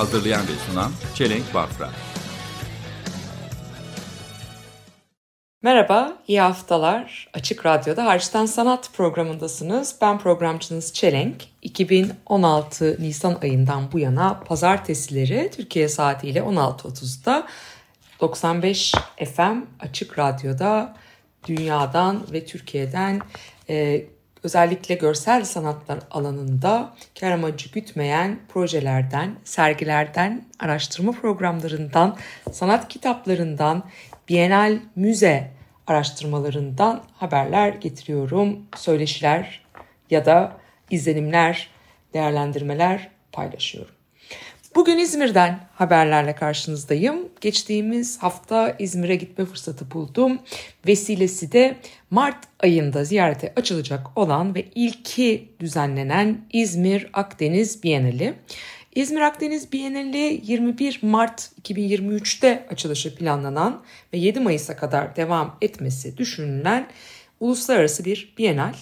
Hazırlayan ve sunan Çelenk Bafra. Merhaba, iyi haftalar. Açık Radyo'da Harçtan Sanat programındasınız. Ben programcınız Çelenk. 2016 Nisan ayından bu yana pazartesileri Türkiye saatiyle 16.30'da 95 FM Açık Radyo'da dünyadan ve Türkiye'den e, özellikle görsel sanatlar alanında kar amacı gütmeyen projelerden, sergilerden, araştırma programlarından, sanat kitaplarından, Bienal müze araştırmalarından haberler getiriyorum. Söyleşiler ya da izlenimler, değerlendirmeler paylaşıyorum. Bugün İzmir'den haberlerle karşınızdayım. Geçtiğimiz hafta İzmir'e gitme fırsatı buldum. Vesilesi de Mart ayında ziyarete açılacak olan ve ilki düzenlenen İzmir Akdeniz Bienali. İzmir Akdeniz Bienali 21 Mart 2023'te açılışı planlanan ve 7 Mayıs'a kadar devam etmesi düşünülen uluslararası bir bienal.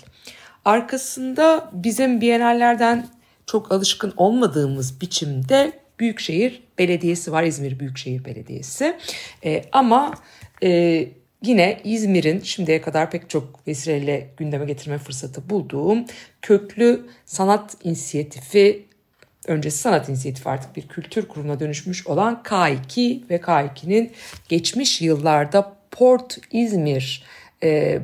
Arkasında bizim bienallerden çok alışkın olmadığımız biçimde Büyükşehir Belediyesi var, İzmir Büyükşehir Belediyesi. E, ama e, yine İzmir'in şimdiye kadar pek çok vesileyle gündeme getirme fırsatı bulduğum köklü sanat inisiyatifi öncesi sanat inisiyatifi artık bir kültür kurumuna dönüşmüş olan K2 ve K2'nin geçmiş yıllarda Port İzmir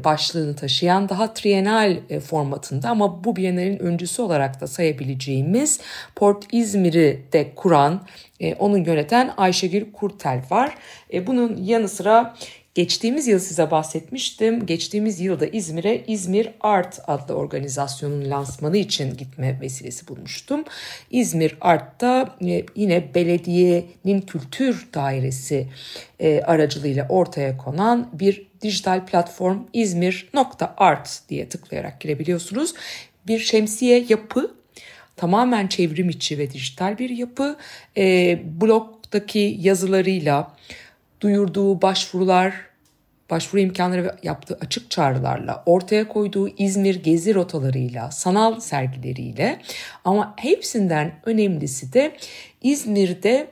başlığını taşıyan daha trienal e, formatında ama bu Bienal'in öncüsü olarak da sayabileceğimiz Port İzmir'i de kuran, e, onu yöneten Ayşegül Kurtel var. Bunun yanı sıra Geçtiğimiz yıl size bahsetmiştim. Geçtiğimiz yılda İzmir'e İzmir Art adlı organizasyonun lansmanı için gitme vesilesi bulmuştum. İzmir Art'ta yine belediyenin kültür dairesi aracılığıyla ortaya konan bir dijital platform İzmir.art diye tıklayarak girebiliyorsunuz. Bir şemsiye yapı tamamen çevrim içi ve dijital bir yapı. E, blogdaki yazılarıyla, duyurduğu başvurular, başvuru imkanları ve yaptığı açık çağrılarla, ortaya koyduğu İzmir gezi rotalarıyla, sanal sergileriyle. Ama hepsinden önemlisi de İzmir'de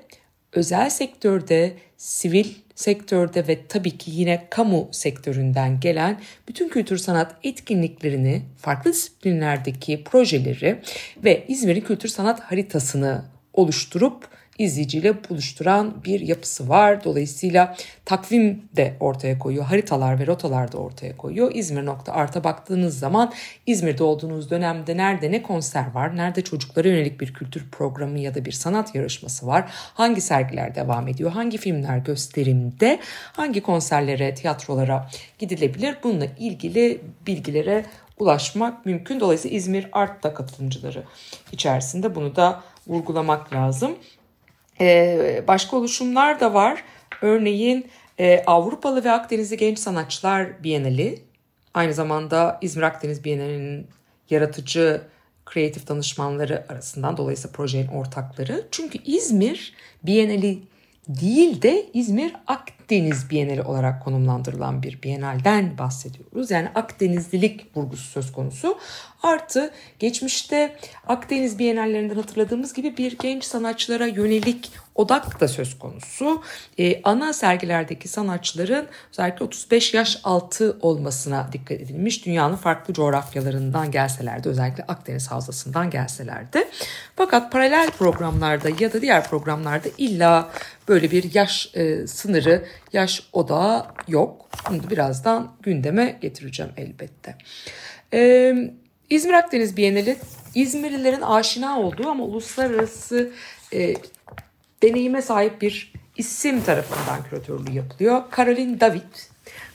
özel sektörde, sivil sektörde ve tabii ki yine kamu sektöründen gelen bütün kültür sanat etkinliklerini, farklı disiplinlerdeki projeleri ve İzmir'in kültür sanat haritasını oluşturup izleyiciyle buluşturan bir yapısı var. Dolayısıyla takvim de ortaya koyuyor. Haritalar ve rotalar da ortaya koyuyor. İzmir nokta arta baktığınız zaman İzmir'de olduğunuz dönemde nerede ne konser var, nerede çocuklara yönelik bir kültür programı ya da bir sanat yarışması var, hangi sergiler devam ediyor, hangi filmler gösterimde, hangi konserlere, tiyatrolara gidilebilir bununla ilgili bilgilere ulaşmak mümkün. Dolayısıyla İzmir Art'ta katılımcıları içerisinde bunu da vurgulamak lazım. Ee, başka oluşumlar da var. Örneğin e, Avrupalı ve Akdenizli Genç Sanatçılar Bienali. Aynı zamanda İzmir Akdeniz Bienali'nin yaratıcı kreatif danışmanları arasından dolayısıyla projenin ortakları. Çünkü İzmir Bienali değil de İzmir Akdeniz Bienali olarak konumlandırılan bir bienalden bahsediyoruz. Yani Akdenizlilik vurgusu söz konusu. Artı geçmişte Akdeniz Bienallerinden hatırladığımız gibi bir genç sanatçılara yönelik odak da söz konusu. Ee, ana sergilerdeki sanatçıların özellikle 35 yaş altı olmasına dikkat edilmiş. Dünyanın farklı coğrafyalarından gelselerdi özellikle Akdeniz Havzası'ndan gelselerdi. Fakat paralel programlarda ya da diğer programlarda illa böyle bir yaş e, sınırı, yaş odağı yok. Bunu birazdan gündeme getireceğim elbette. Evet. İzmir Akdeniz Bienali İzmirlilerin aşina olduğu ama uluslararası e, deneyime sahip bir isim tarafından küratörlüğü yapılıyor. Caroline David.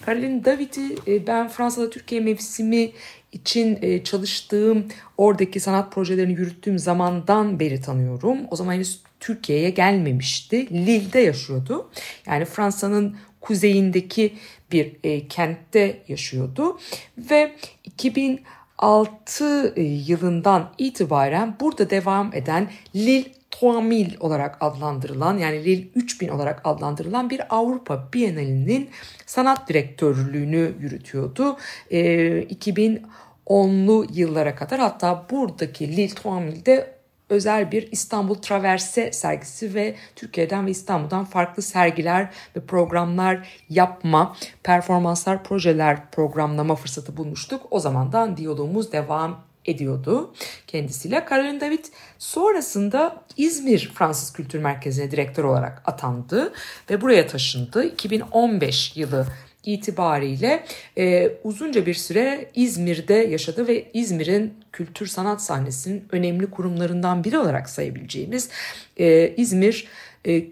Caroline David'i e, ben Fransa'da Türkiye mevsimi için e, çalıştığım, oradaki sanat projelerini yürüttüğüm zamandan beri tanıyorum. O zaman henüz Türkiye'ye gelmemişti. Lille'de yaşıyordu. Yani Fransa'nın kuzeyindeki bir e, kentte yaşıyordu ve 2006 e, yılından itibaren burada devam eden Lille 3000 olarak adlandırılan yani Lille 3000 olarak adlandırılan bir Avrupa Bienalinin sanat direktörlüğünü yürütüyordu. E, 2010'lu yıllara kadar hatta buradaki Lille 3000'de özel bir İstanbul Traverse sergisi ve Türkiye'den ve İstanbul'dan farklı sergiler ve programlar yapma, performanslar, projeler programlama fırsatı bulmuştuk. O zamandan diyalogumuz devam ediyordu kendisiyle. Caroline David sonrasında İzmir Fransız Kültür Merkezi'ne direktör olarak atandı ve buraya taşındı. 2015 yılı itibariyle e, uzunca bir süre İzmir'de yaşadı ve İzmir'in kültür sanat sahnesinin önemli kurumlarından biri olarak sayabileceğimiz e, İzmir e,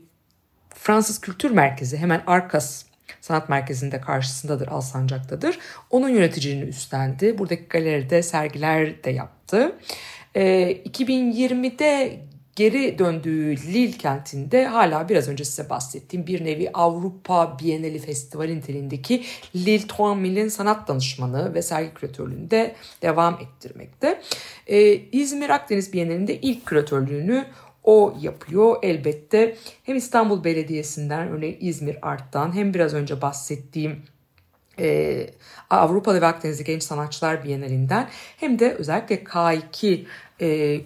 Fransız Kültür Merkezi hemen Arkas Sanat Merkezi'nde karşısındadır, Alsancak'tadır. Onun yöneticiliğini üstlendi. Buradaki galeride sergiler de yaptı. E, 2020'de geri döndüğü Lille kentinde hala biraz önce size bahsettiğim bir nevi Avrupa Bienali Festivali niteliğindeki Lille 3000'in sanat danışmanı ve sergi küratörlüğünde devam ettirmekte. Ee, İzmir Akdeniz Bienalinde ilk küratörlüğünü o yapıyor elbette. Hem İstanbul Belediyesi'nden örneğin İzmir Art'tan hem biraz önce bahsettiğim e, Avrupa'da ve Akdeniz'de Genç Sanatçılar Bienalinden hem de özellikle K2 e,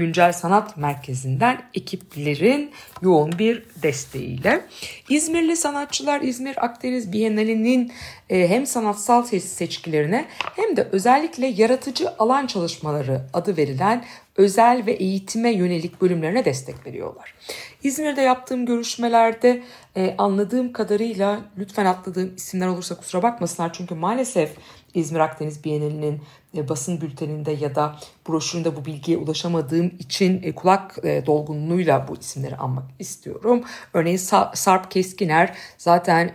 Güncel Sanat Merkezi'nden ekiplerin yoğun bir desteğiyle. İzmirli sanatçılar İzmir Akdeniz Bienali'nin e, hem sanatsal seçkilerine hem de özellikle yaratıcı alan çalışmaları adı verilen özel ve eğitime yönelik bölümlerine destek veriyorlar. İzmir'de yaptığım görüşmelerde e, anladığım kadarıyla lütfen atladığım isimler olursa kusura bakmasınlar çünkü maalesef İzmir Akdeniz Bienali'nin basın bülteninde ya da broşüründe bu bilgiye ulaşamadığım için e, kulak e, dolgunluğuyla bu isimleri anmak istiyorum. Örneğin Sa- Sarp Keskiner zaten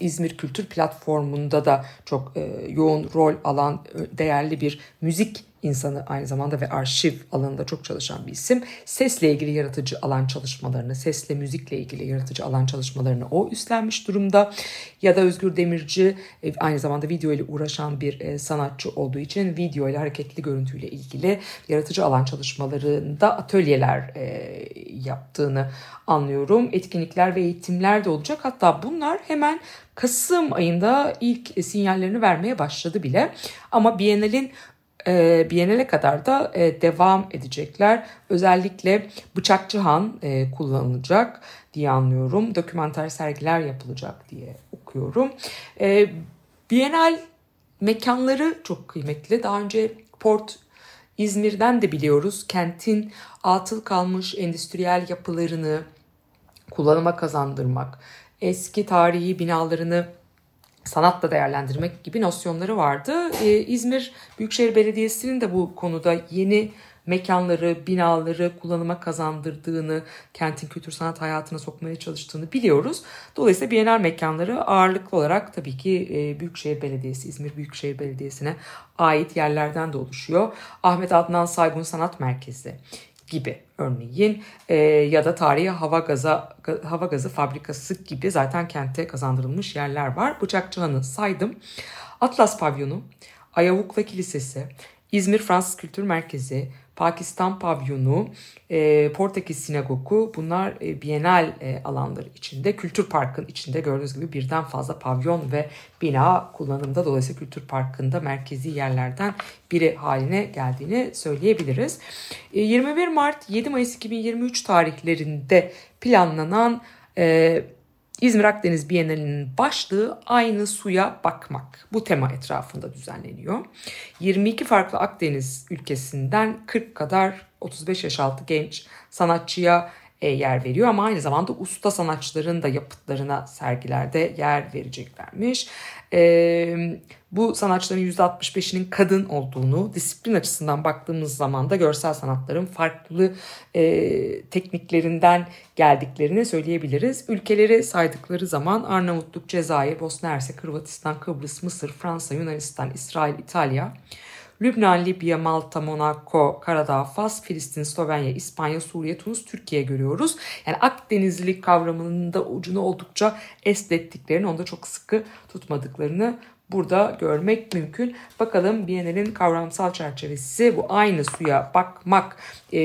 İzmir Kültür Platformu'nda da çok e, yoğun rol alan e, değerli bir müzik insanı aynı zamanda ve arşiv alanında çok çalışan bir isim. Sesle ilgili yaratıcı alan çalışmalarını, sesle müzikle ilgili yaratıcı alan çalışmalarını o üstlenmiş durumda. Ya da Özgür Demirci e, aynı zamanda video ile uğraşan bir e, sanatçı olduğu için video ile hareketli görüntüyle ilgili yaratıcı alan çalışmalarında atölyeler e, yaptığını anlıyorum. Etkinlikler ve eğitimler de olacak. Hatta bunlar hemen Kasım ayında ilk sinyallerini vermeye başladı bile. Ama Biennale'in e, Biennale kadar da e, devam edecekler. Özellikle Bıçakçı Han e, kullanılacak diye anlıyorum. Dokümenter sergiler yapılacak diye okuyorum. E, Bienal mekanları çok kıymetli. Daha önce Port İzmir'den de biliyoruz. Kentin atıl kalmış endüstriyel yapılarını kullanıma kazandırmak, eski tarihi binalarını sanatla değerlendirmek gibi nosyonları vardı. Ee, İzmir Büyükşehir Belediyesi'nin de bu konuda yeni mekanları, binaları kullanıma kazandırdığını, kentin kültür sanat hayatına sokmaya çalıştığını biliyoruz. Dolayısıyla Bienal mekanları ağırlıklı olarak tabii ki e, Büyükşehir Belediyesi, İzmir Büyükşehir Belediyesi'ne ait yerlerden de oluşuyor. Ahmet Adnan Saygun Sanat Merkezi gibi örneğin e, ya da tarihi hava gaza hava gazı fabrikası gibi zaten kente kazandırılmış yerler var. Bıçakçıhan'ı saydım. Atlas Pavyonu, Ayavukla Kilisesi, İzmir Fransız Kültür Merkezi, Pakistan Pavyonu, e, Portekiz Sinagogu bunlar e, Bienal e, alanları içinde. Kültür Park'ın içinde gördüğünüz gibi birden fazla pavyon ve bina kullanımda. Dolayısıyla Kültür Park'ın da merkezi yerlerden biri haline geldiğini söyleyebiliriz. E, 21 Mart 7 Mayıs 2023 tarihlerinde planlanan e, İzmir Akdeniz Bienalinin başlığı aynı suya bakmak. Bu tema etrafında düzenleniyor. 22 farklı Akdeniz ülkesinden 40 kadar 35 yaş altı genç sanatçıya yer veriyor ama aynı zamanda usta sanatçıların da yapıtlarına sergilerde yer vereceklermiş. E, bu sanatçıların %65'inin kadın olduğunu, disiplin açısından baktığımız zaman da görsel sanatların farklı e, tekniklerinden geldiklerini söyleyebiliriz. Ülkeleri saydıkları zaman Arnavutluk, Cezayir, Bosna Hersek, Hırvatistan, Kıbrıs, Mısır, Fransa, Yunanistan, İsrail, İtalya, Lübnan, Libya, Malta, Monaco, Karadağ, Fas, Filistin, Slovenya, İspanya, Suriye, Tunus, Türkiye görüyoruz. Yani Akdenizlilik kavramının da ucunu oldukça esnettiklerini, onu da çok sıkı tutmadıklarını burada görmek mümkün. Bakalım Biennale'nin kavramsal çerçevesi bu aynı suya bakmak e,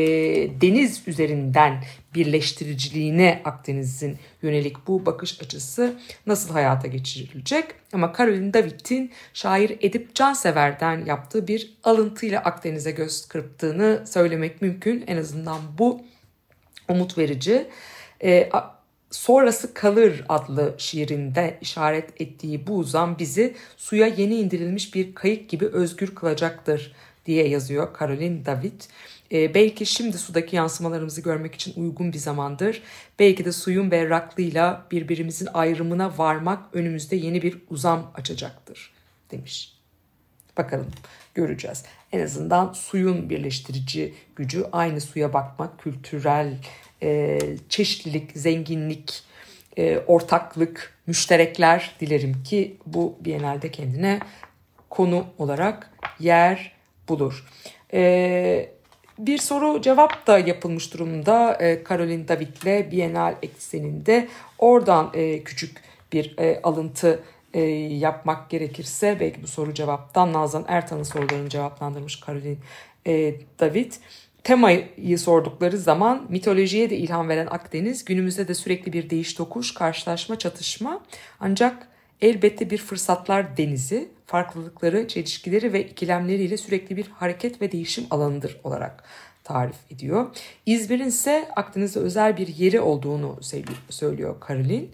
deniz üzerinden birleştiriciliğine Akdeniz'in yönelik bu bakış açısı nasıl hayata geçirilecek? Ama Caroline David'in şair Edip Cansever'den yaptığı bir alıntıyla Akdeniz'e göz kırptığını söylemek mümkün. En azından bu umut verici. E, Sonrası Kalır adlı şiirinde işaret ettiği bu uzam bizi suya yeni indirilmiş bir kayık gibi özgür kılacaktır diye yazıyor Caroline David. E, belki şimdi sudaki yansımalarımızı görmek için uygun bir zamandır. Belki de suyun berraklığıyla birbirimizin ayrımına varmak önümüzde yeni bir uzam açacaktır demiş. Bakalım göreceğiz. En azından suyun birleştirici gücü aynı suya bakmak, kültürel e, çeşitlilik, zenginlik, e, ortaklık, müşterekler dilerim ki bu Biennale'de kendine konu olarak yer bulur. E, bir soru cevap da yapılmış durumda e, Caroline David'le Biennale ekseninde. Oradan e, küçük bir e, alıntı yapmak gerekirse belki bu soru cevaptan Nazan Ertan'ın sorularını cevaplandırmış Caroline e, David temayı sordukları zaman mitolojiye de ilham veren Akdeniz günümüzde de sürekli bir değiş tokuş, karşılaşma, çatışma ancak elbette bir fırsatlar denizi, farklılıkları, çelişkileri ve ikilemleriyle sürekli bir hareket ve değişim alanıdır olarak tarif ediyor. İzmir'in ise Akdeniz'de özel bir yeri olduğunu söylüyor Caroline.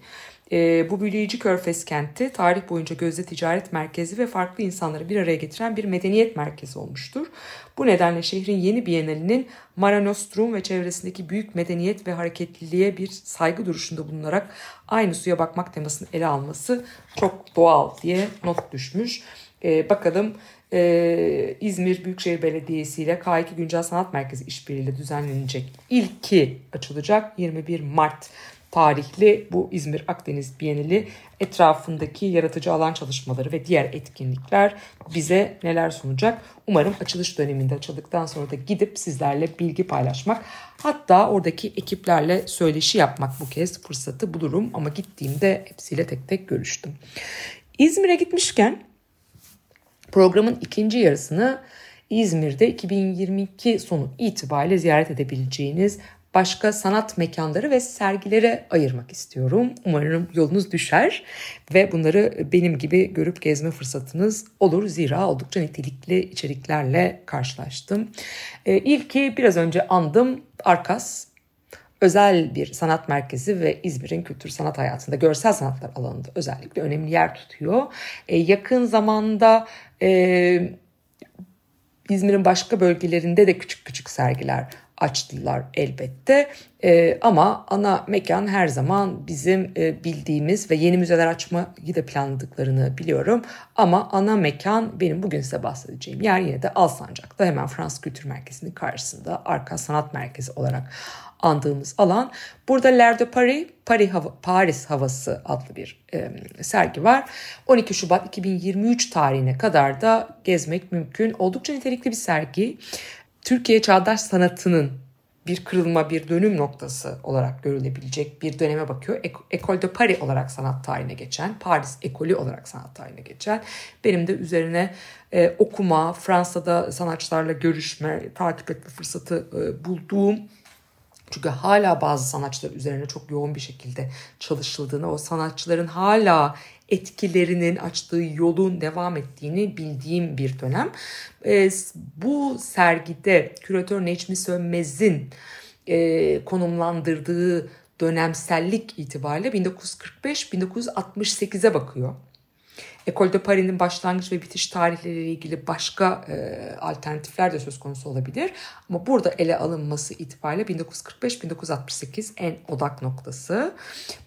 E, bu büyüleyici körfez kenti tarih boyunca gözde ticaret merkezi ve farklı insanları bir araya getiren bir medeniyet merkezi olmuştur. Bu nedenle şehrin yeni bienalinin Mara Nostrum ve çevresindeki büyük medeniyet ve hareketliliğe bir saygı duruşunda bulunarak aynı suya bakmak temasını ele alması çok doğal diye not düşmüş. E, bakalım ee, İzmir Büyükşehir Belediyesi ile K2 Güncel Sanat Merkezi işbirliğiyle düzenlenecek ilki açılacak 21 Mart tarihli bu İzmir Akdeniz Bienali etrafındaki yaratıcı alan çalışmaları ve diğer etkinlikler bize neler sunacak? Umarım açılış döneminde açıldıktan sonra da gidip sizlerle bilgi paylaşmak hatta oradaki ekiplerle söyleşi yapmak bu kez fırsatı bulurum ama gittiğimde hepsiyle tek tek görüştüm. İzmir'e gitmişken programın ikinci yarısını İzmir'de 2022 sonu itibariyle ziyaret edebileceğiniz başka sanat mekanları ve sergilere ayırmak istiyorum. Umarım yolunuz düşer ve bunları benim gibi görüp gezme fırsatınız olur. Zira oldukça nitelikli içeriklerle karşılaştım. Ee, ilki biraz önce andım Arkas özel bir sanat merkezi ve İzmir'in kültür sanat hayatında görsel sanatlar alanında özellikle önemli yer tutuyor. Ee, yakın zamanda e, İzmir'in başka bölgelerinde de küçük küçük sergiler açtılar elbette. E, ama ana mekan her zaman bizim e, bildiğimiz ve yeni müzeler açmayı da planladıklarını biliyorum. Ama ana mekan benim bugün size bahsedeceğim yer yine de Alsancak'ta hemen Fransız Kültür Merkezi'nin karşısında Arka Sanat Merkezi olarak andığımız alan. Burada L'Air de Paris, Paris hava, Paris Havası adlı bir e, sergi var. 12 Şubat 2023 tarihine kadar da gezmek mümkün. Oldukça nitelikli bir sergi. Türkiye çağdaş sanatının bir kırılma, bir dönüm noktası olarak görülebilecek bir döneme bakıyor. Ecole de Paris olarak sanat tarihine geçen, Paris Ekolü olarak sanat tarihine geçen. Benim de üzerine e, okuma, Fransa'da sanatçılarla görüşme, takip etme fırsatı e, bulduğum çünkü hala bazı sanatçılar üzerine çok yoğun bir şekilde çalışıldığını, o sanatçıların hala etkilerinin açtığı yolun devam ettiğini bildiğim bir dönem. E, bu sergide küratör Necmi Sönmez'in e, konumlandırdığı dönemsellik itibariyle 1945-1968'e bakıyor. Ecole de Paris'in başlangıç ve bitiş tarihleriyle ilgili başka e, alternatifler de söz konusu olabilir. Ama burada ele alınması itibariyle 1945-1968 en odak noktası.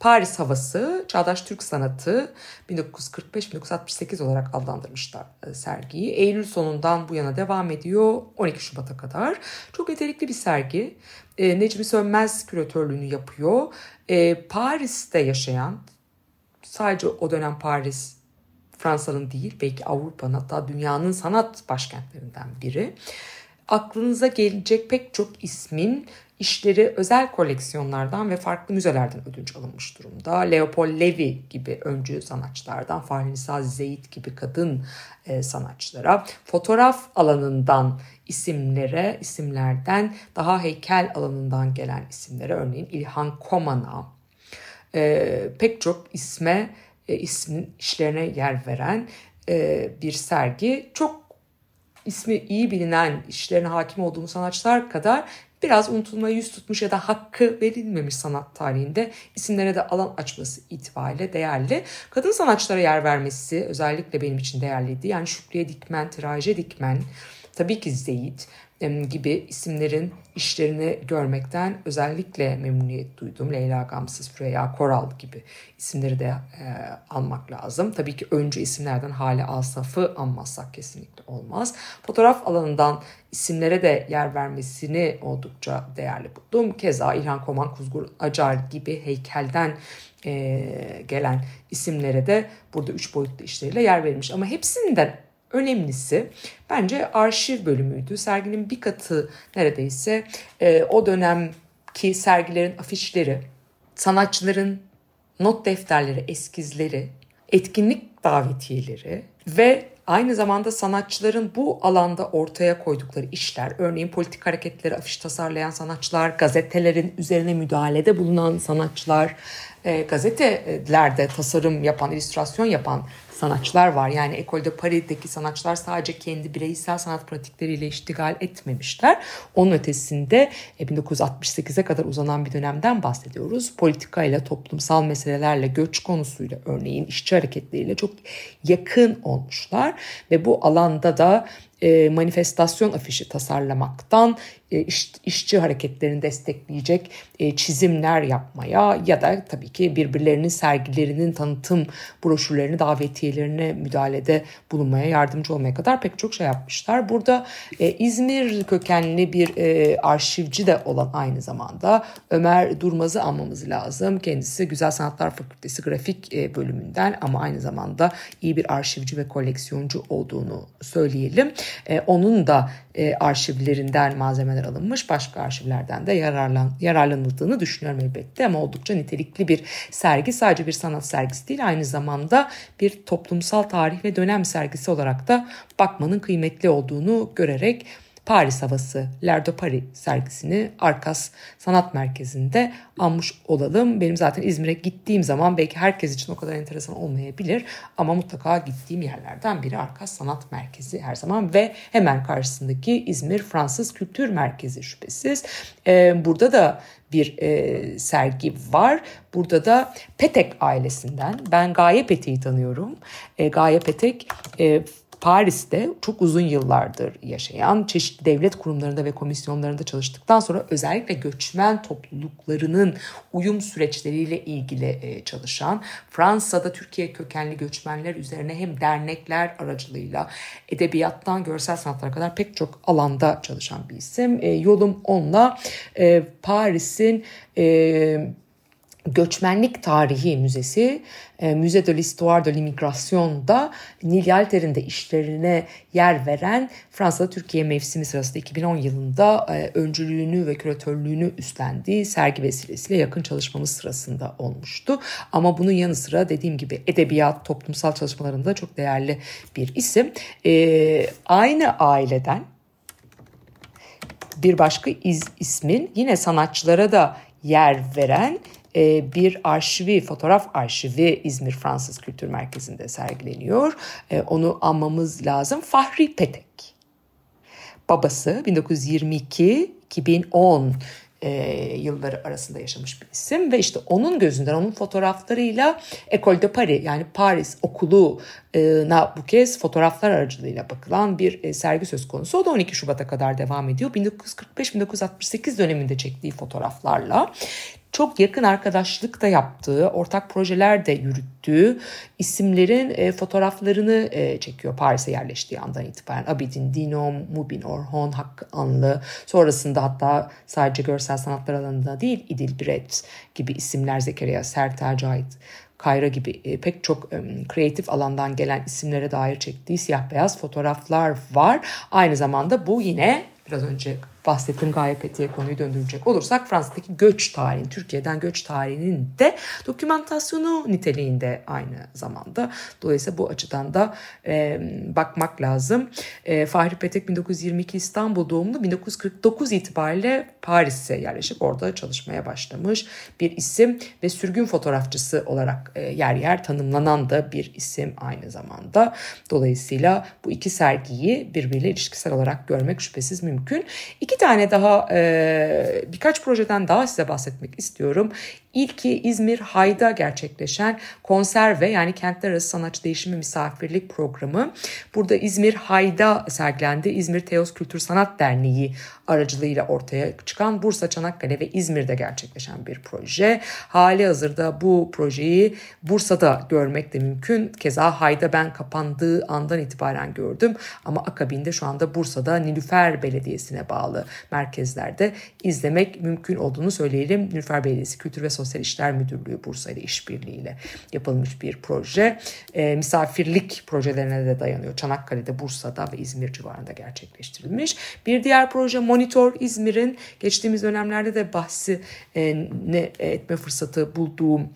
Paris havası, çağdaş Türk sanatı 1945-1968 olarak adlandırmışlar e, sergiyi. Eylül sonundan bu yana devam ediyor 12 Şubat'a kadar. Çok nitelikli bir sergi. E, Necmi Sönmez küratörlüğünü yapıyor. E, Paris'te yaşayan sadece o dönem Paris Fransa'nın değil belki Avrupa'nın hatta dünyanın sanat başkentlerinden biri. Aklınıza gelecek pek çok ismin işleri özel koleksiyonlardan ve farklı müzelerden ödünç alınmış durumda. Leopold Levi gibi öncü sanatçılardan, Fahri Nisa Zeyit gibi kadın e, sanatçılara, fotoğraf alanından isimlere, isimlerden daha heykel alanından gelen isimlere örneğin İlhan Koman'a e, pek çok isme e, ismin işlerine yer veren e, bir sergi. Çok ismi iyi bilinen, işlerine hakim olduğumuz sanatçılar kadar biraz unutulmaya yüz tutmuş ya da hakkı verilmemiş sanat tarihinde isimlerine de alan açması itibariyle değerli. Kadın sanatçılara yer vermesi özellikle benim için değerliydi. Yani Şükriye Dikmen, Tiraje Dikmen, tabii ki Zeyit gibi isimlerin işlerini görmekten özellikle memnuniyet duydum. Leyla Gamsız, Freya Koral gibi isimleri de e, almak lazım. Tabii ki öncü isimlerden Hale Asaf'ı anmazsak kesinlikle olmaz. Fotoğraf alanından isimlere de yer vermesini oldukça değerli buldum. Keza İlhan Koman, Kuzgur Acar gibi heykelden e, gelen isimlere de burada üç boyutlu işleriyle yer verilmiş. Ama hepsinden önemlisi bence arşiv bölümüydü. Serginin bir katı neredeyse e, o dönemki sergilerin afişleri, sanatçıların not defterleri, eskizleri, etkinlik davetiyeleri ve aynı zamanda sanatçıların bu alanda ortaya koydukları işler, örneğin politik hareketleri afiş tasarlayan sanatçılar, gazetelerin üzerine müdahalede bulunan sanatçılar, e, gazetelerde tasarım yapan, illüstrasyon yapan sanatçılar var. Yani Ecole de Paris'teki sanatçılar sadece kendi bireysel sanat pratikleriyle iştigal etmemişler. Onun ötesinde 1968'e kadar uzanan bir dönemden bahsediyoruz. Politikayla, toplumsal meselelerle, göç konusuyla örneğin işçi hareketleriyle çok yakın olmuşlar. Ve bu alanda da e, manifestasyon afişi tasarlamaktan e, iş, işçi hareketlerini destekleyecek e, çizimler yapmaya ya da tabii ki birbirlerinin sergilerinin tanıtım broşürlerini davetiyelerine müdahalede bulunmaya yardımcı olmaya kadar pek çok şey yapmışlar. Burada İzmir kökenli bir arşivci de olan aynı zamanda Ömer Durmaz'ı anmamız lazım. Kendisi Güzel Sanatlar Fakültesi grafik bölümünden ama aynı zamanda iyi bir arşivci ve koleksiyoncu olduğunu söyleyelim. E, onun da e, arşivlerinden malzemeler alınmış, başka arşivlerden de yararlan, yararlanıldığını düşünüyorum elbette ama oldukça nitelikli bir sergi. Sadece bir sanat sergisi değil, aynı zamanda bir toplumsal tarih ve dönem sergisi olarak da bakmanın kıymetli olduğunu görerek Paris Havası Lerdo Paris sergisini Arkas Sanat Merkezi'nde almış olalım. Benim zaten İzmir'e gittiğim zaman belki herkes için o kadar enteresan olmayabilir ama mutlaka gittiğim yerlerden biri Arkas Sanat Merkezi her zaman ve hemen karşısındaki İzmir Fransız Kültür Merkezi şüphesiz. Ee, burada da bir e, sergi var. Burada da Petek ailesinden ben Gaye Petek'i tanıyorum. E, Gaye Petek e, Paris'te çok uzun yıllardır yaşayan, çeşitli devlet kurumlarında ve komisyonlarında çalıştıktan sonra özellikle göçmen topluluklarının uyum süreçleriyle ilgili e, çalışan, Fransa'da Türkiye kökenli göçmenler üzerine hem dernekler aracılığıyla edebiyattan görsel sanatlara kadar pek çok alanda çalışan bir isim. E, yolum onunla e, Paris'in Göçmenlik Tarihi Müzesi, Müze de l'Histoire de l'Immigration'da Nil de işlerine yer veren Fransa'da Türkiye mevsimi sırasında 2010 yılında e, öncülüğünü ve küratörlüğünü üstlendiği sergi vesilesiyle yakın çalışmamız sırasında olmuştu. Ama bunun yanı sıra dediğim gibi edebiyat, toplumsal çalışmalarında çok değerli bir isim. E, aynı aileden bir başka iz, ismin yine sanatçılara da yer veren e, bir arşivi, fotoğraf arşivi İzmir Fransız Kültür Merkezi'nde sergileniyor. E, onu anmamız lazım. Fahri Petek. Babası 1922-2010 e, yılları arasında yaşamış bir isim ve işte onun gözünden onun fotoğraflarıyla Ecole de Paris yani Paris okuluna bu kez fotoğraflar aracılığıyla bakılan bir e, sergi söz konusu. O da 12 Şubat'a kadar devam ediyor. 1945-1968 döneminde çektiği fotoğraflarla çok yakın arkadaşlık da yaptığı, ortak projeler de yürüttüğü isimlerin e, fotoğraflarını e, çekiyor Paris'e yerleştiği andan itibaren. Abidin Dino, Mubin Orhon, Hakkı Anlı, sonrasında hatta sadece görsel sanatlar alanında değil İdil Biret gibi isimler Zekeriya Sertel Cahit Kayra gibi e, pek çok kreatif alandan gelen isimlere dair çektiği siyah beyaz fotoğraflar var. Aynı zamanda bu yine biraz önce bahsettiğim Gaye Peti'ye konuyu döndürecek olursak Fransa'daki göç tarihinin, Türkiye'den göç tarihinin de dokümantasyonu niteliğinde aynı zamanda. Dolayısıyla bu açıdan da e, bakmak lazım. E, Fahri Petek 1922 İstanbul doğumlu 1949 itibariyle Paris'e yerleşip orada çalışmaya başlamış bir isim ve sürgün fotoğrafçısı olarak e, yer yer tanımlanan da bir isim aynı zamanda. Dolayısıyla bu iki sergiyi birbiriyle ilişkisel olarak görmek şüphesiz mümkün. İki tane daha e, birkaç projeden daha size bahsetmek istiyorum. İlki İzmir Hay'da gerçekleşen konserve yani kentler arası sanatçı değişimi misafirlik programı. Burada İzmir Hay'da sergilendi. İzmir Teos Kültür Sanat Derneği aracılığıyla ortaya çıkan Bursa, Çanakkale ve İzmir'de gerçekleşen bir proje. Hali hazırda bu projeyi Bursa'da görmek de mümkün. Keza Hay'da ben kapandığı andan itibaren gördüm ama akabinde şu anda Bursa'da Nilüfer Belediyesi'ne bağlı merkezlerde izlemek mümkün olduğunu söyleyelim. Nilüfer Belediyesi Kültür ve Sosyal İşler Müdürlüğü Bursa ile işbirliğiyle yapılmış bir proje. E, misafirlik projelerine de dayanıyor. Çanakkale'de, Bursa'da ve İzmir civarında gerçekleştirilmiş. Bir diğer proje Monitor İzmir'in geçtiğimiz dönemlerde de bahsi e, ne etme fırsatı bulduğum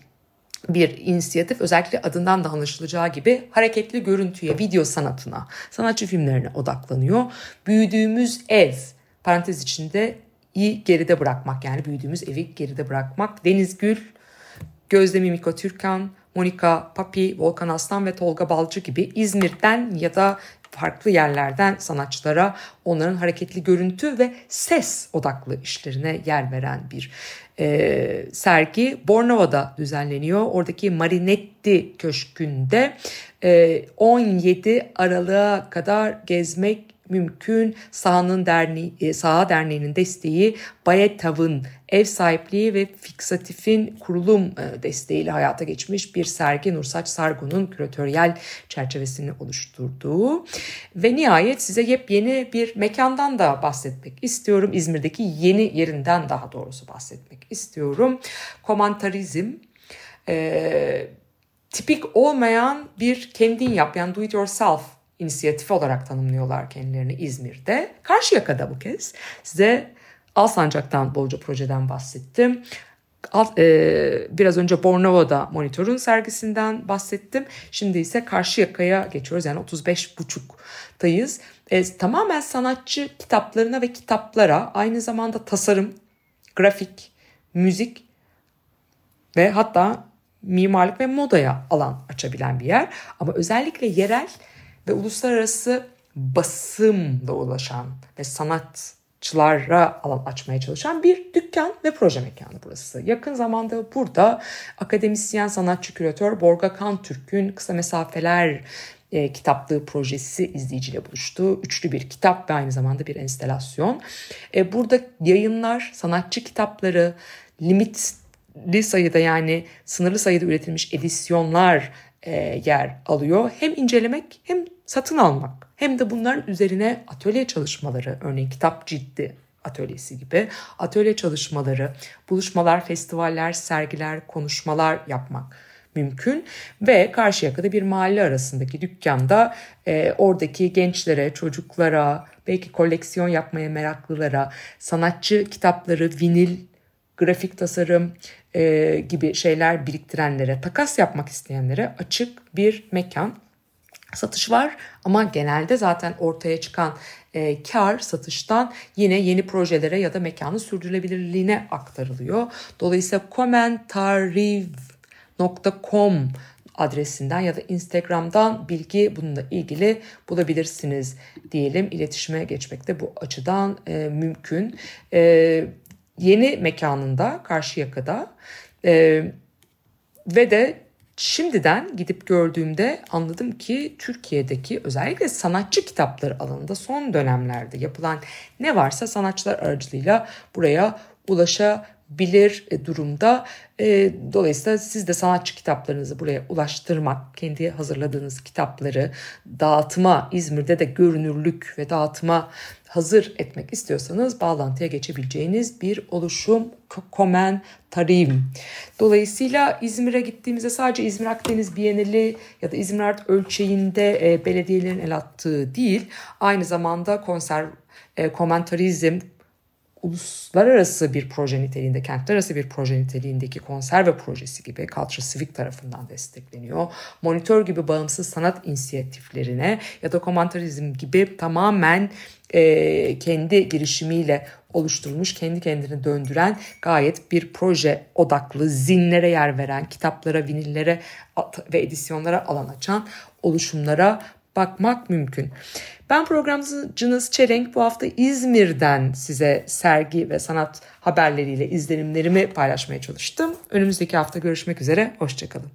bir inisiyatif özellikle adından da anlaşılacağı gibi hareketli görüntüye, video sanatına, sanatçı filmlerine odaklanıyor. Büyüdüğümüz ev parantez içinde iyi geride bırakmak yani büyüdüğümüz evi geride bırakmak. Deniz Gül, Gözde Mimiko Türkan, Monika Papi, Volkan Aslan ve Tolga Balcı gibi İzmir'den ya da farklı yerlerden sanatçılara onların hareketli görüntü ve ses odaklı işlerine yer veren bir e, sergi Bornova'da düzenleniyor. Oradaki Marinetti Köşkü'nde e, 17 Aralık'a kadar gezmek mümkün. Sahanın derneği, e, Saha Derneği'nin desteği Bayetav'ın ev sahipliği ve Fiksatif'in kurulum e, desteğiyle hayata geçmiş bir sergi Nursaç Sargun'un küratöryel çerçevesini oluşturduğu. Ve nihayet size yepyeni bir mekandan da bahsetmek istiyorum. İzmir'deki yeni yerinden daha doğrusu bahsetmek istiyorum. Komantarizm. Ee, tipik olmayan bir kendin yap yani do it yourself inisiyatifi olarak tanımlıyorlar kendilerini İzmir'de. Karşıyaka'da bu kez size Alsancak'tan bolca projeden bahsettim. Alt, e, biraz önce Bornova'da monitörün sergisinden bahsettim. Şimdi ise Karşıyaka'ya geçiyoruz. Yani 35 buçuktayız. E, tamamen sanatçı kitaplarına ve kitaplara aynı zamanda tasarım, grafik, müzik ve hatta mimarlık ve modaya alan açabilen bir yer. Ama özellikle yerel ve uluslararası basımla ulaşan ve sanatçılara alan açmaya çalışan bir dükkan ve proje mekanı burası. Yakın zamanda burada akademisyen sanatçı küratör Borga Kantürk'ün kısa mesafeler e, kitaplığı projesi izleyiciyle buluştu. Üçlü bir kitap ve aynı zamanda bir enstelasyon. E, burada yayınlar, sanatçı kitapları, limitli sayıda yani sınırlı sayıda üretilmiş edisyonlar e, yer alıyor. Hem incelemek hem satın almak hem de bunların üzerine atölye çalışmaları örneğin kitap ciddi atölyesi gibi atölye çalışmaları, buluşmalar, festivaller, sergiler, konuşmalar yapmak mümkün ve Karşıyaka'da bir mahalle arasındaki dükkanda e, oradaki gençlere, çocuklara, belki koleksiyon yapmaya meraklılara, sanatçı kitapları, vinil, grafik tasarım e, gibi şeyler biriktirenlere, takas yapmak isteyenlere açık bir mekan satış var ama genelde zaten ortaya çıkan e, kar satıştan yine yeni projelere ya da mekanın sürdürülebilirliğine aktarılıyor. Dolayısıyla komentariv.com adresinden ya da Instagram'dan bilgi bununla ilgili bulabilirsiniz diyelim. İletişime geçmek de bu açıdan e, mümkün. E, yeni mekanında Karşıyaka'da e, ve de şimdiden gidip gördüğümde anladım ki Türkiye'deki özellikle sanatçı kitapları alanında son dönemlerde yapılan ne varsa sanatçılar aracılığıyla buraya ulaşabilir e, durumda. E, dolayısıyla siz de sanatçı kitaplarınızı buraya ulaştırmak, kendi hazırladığınız kitapları dağıtıma, İzmir'de de görünürlük ve dağıtıma hazır etmek istiyorsanız bağlantıya geçebileceğiniz bir oluşum Komen Tarim. Dolayısıyla İzmir'e gittiğimizde sadece İzmir Akdeniz Bienali ya da İzmir Art ölçeğinde e, belediyelerin el attığı değil, aynı zamanda konser, e, komentarizm, uluslararası bir proje niteliğinde, kentler arası bir proje niteliğindeki konserve projesi gibi Culture Civic tarafından destekleniyor. Monitör gibi bağımsız sanat inisiyatiflerine ya da komentarizm gibi tamamen e, kendi girişimiyle oluşturulmuş, kendi kendini döndüren gayet bir proje odaklı, zinlere yer veren, kitaplara, vinillere ve edisyonlara alan açan oluşumlara bakmak mümkün. Ben programcınız Çelenk bu hafta İzmir'den size sergi ve sanat haberleriyle izlenimlerimi paylaşmaya çalıştım. Önümüzdeki hafta görüşmek üzere, hoşçakalın.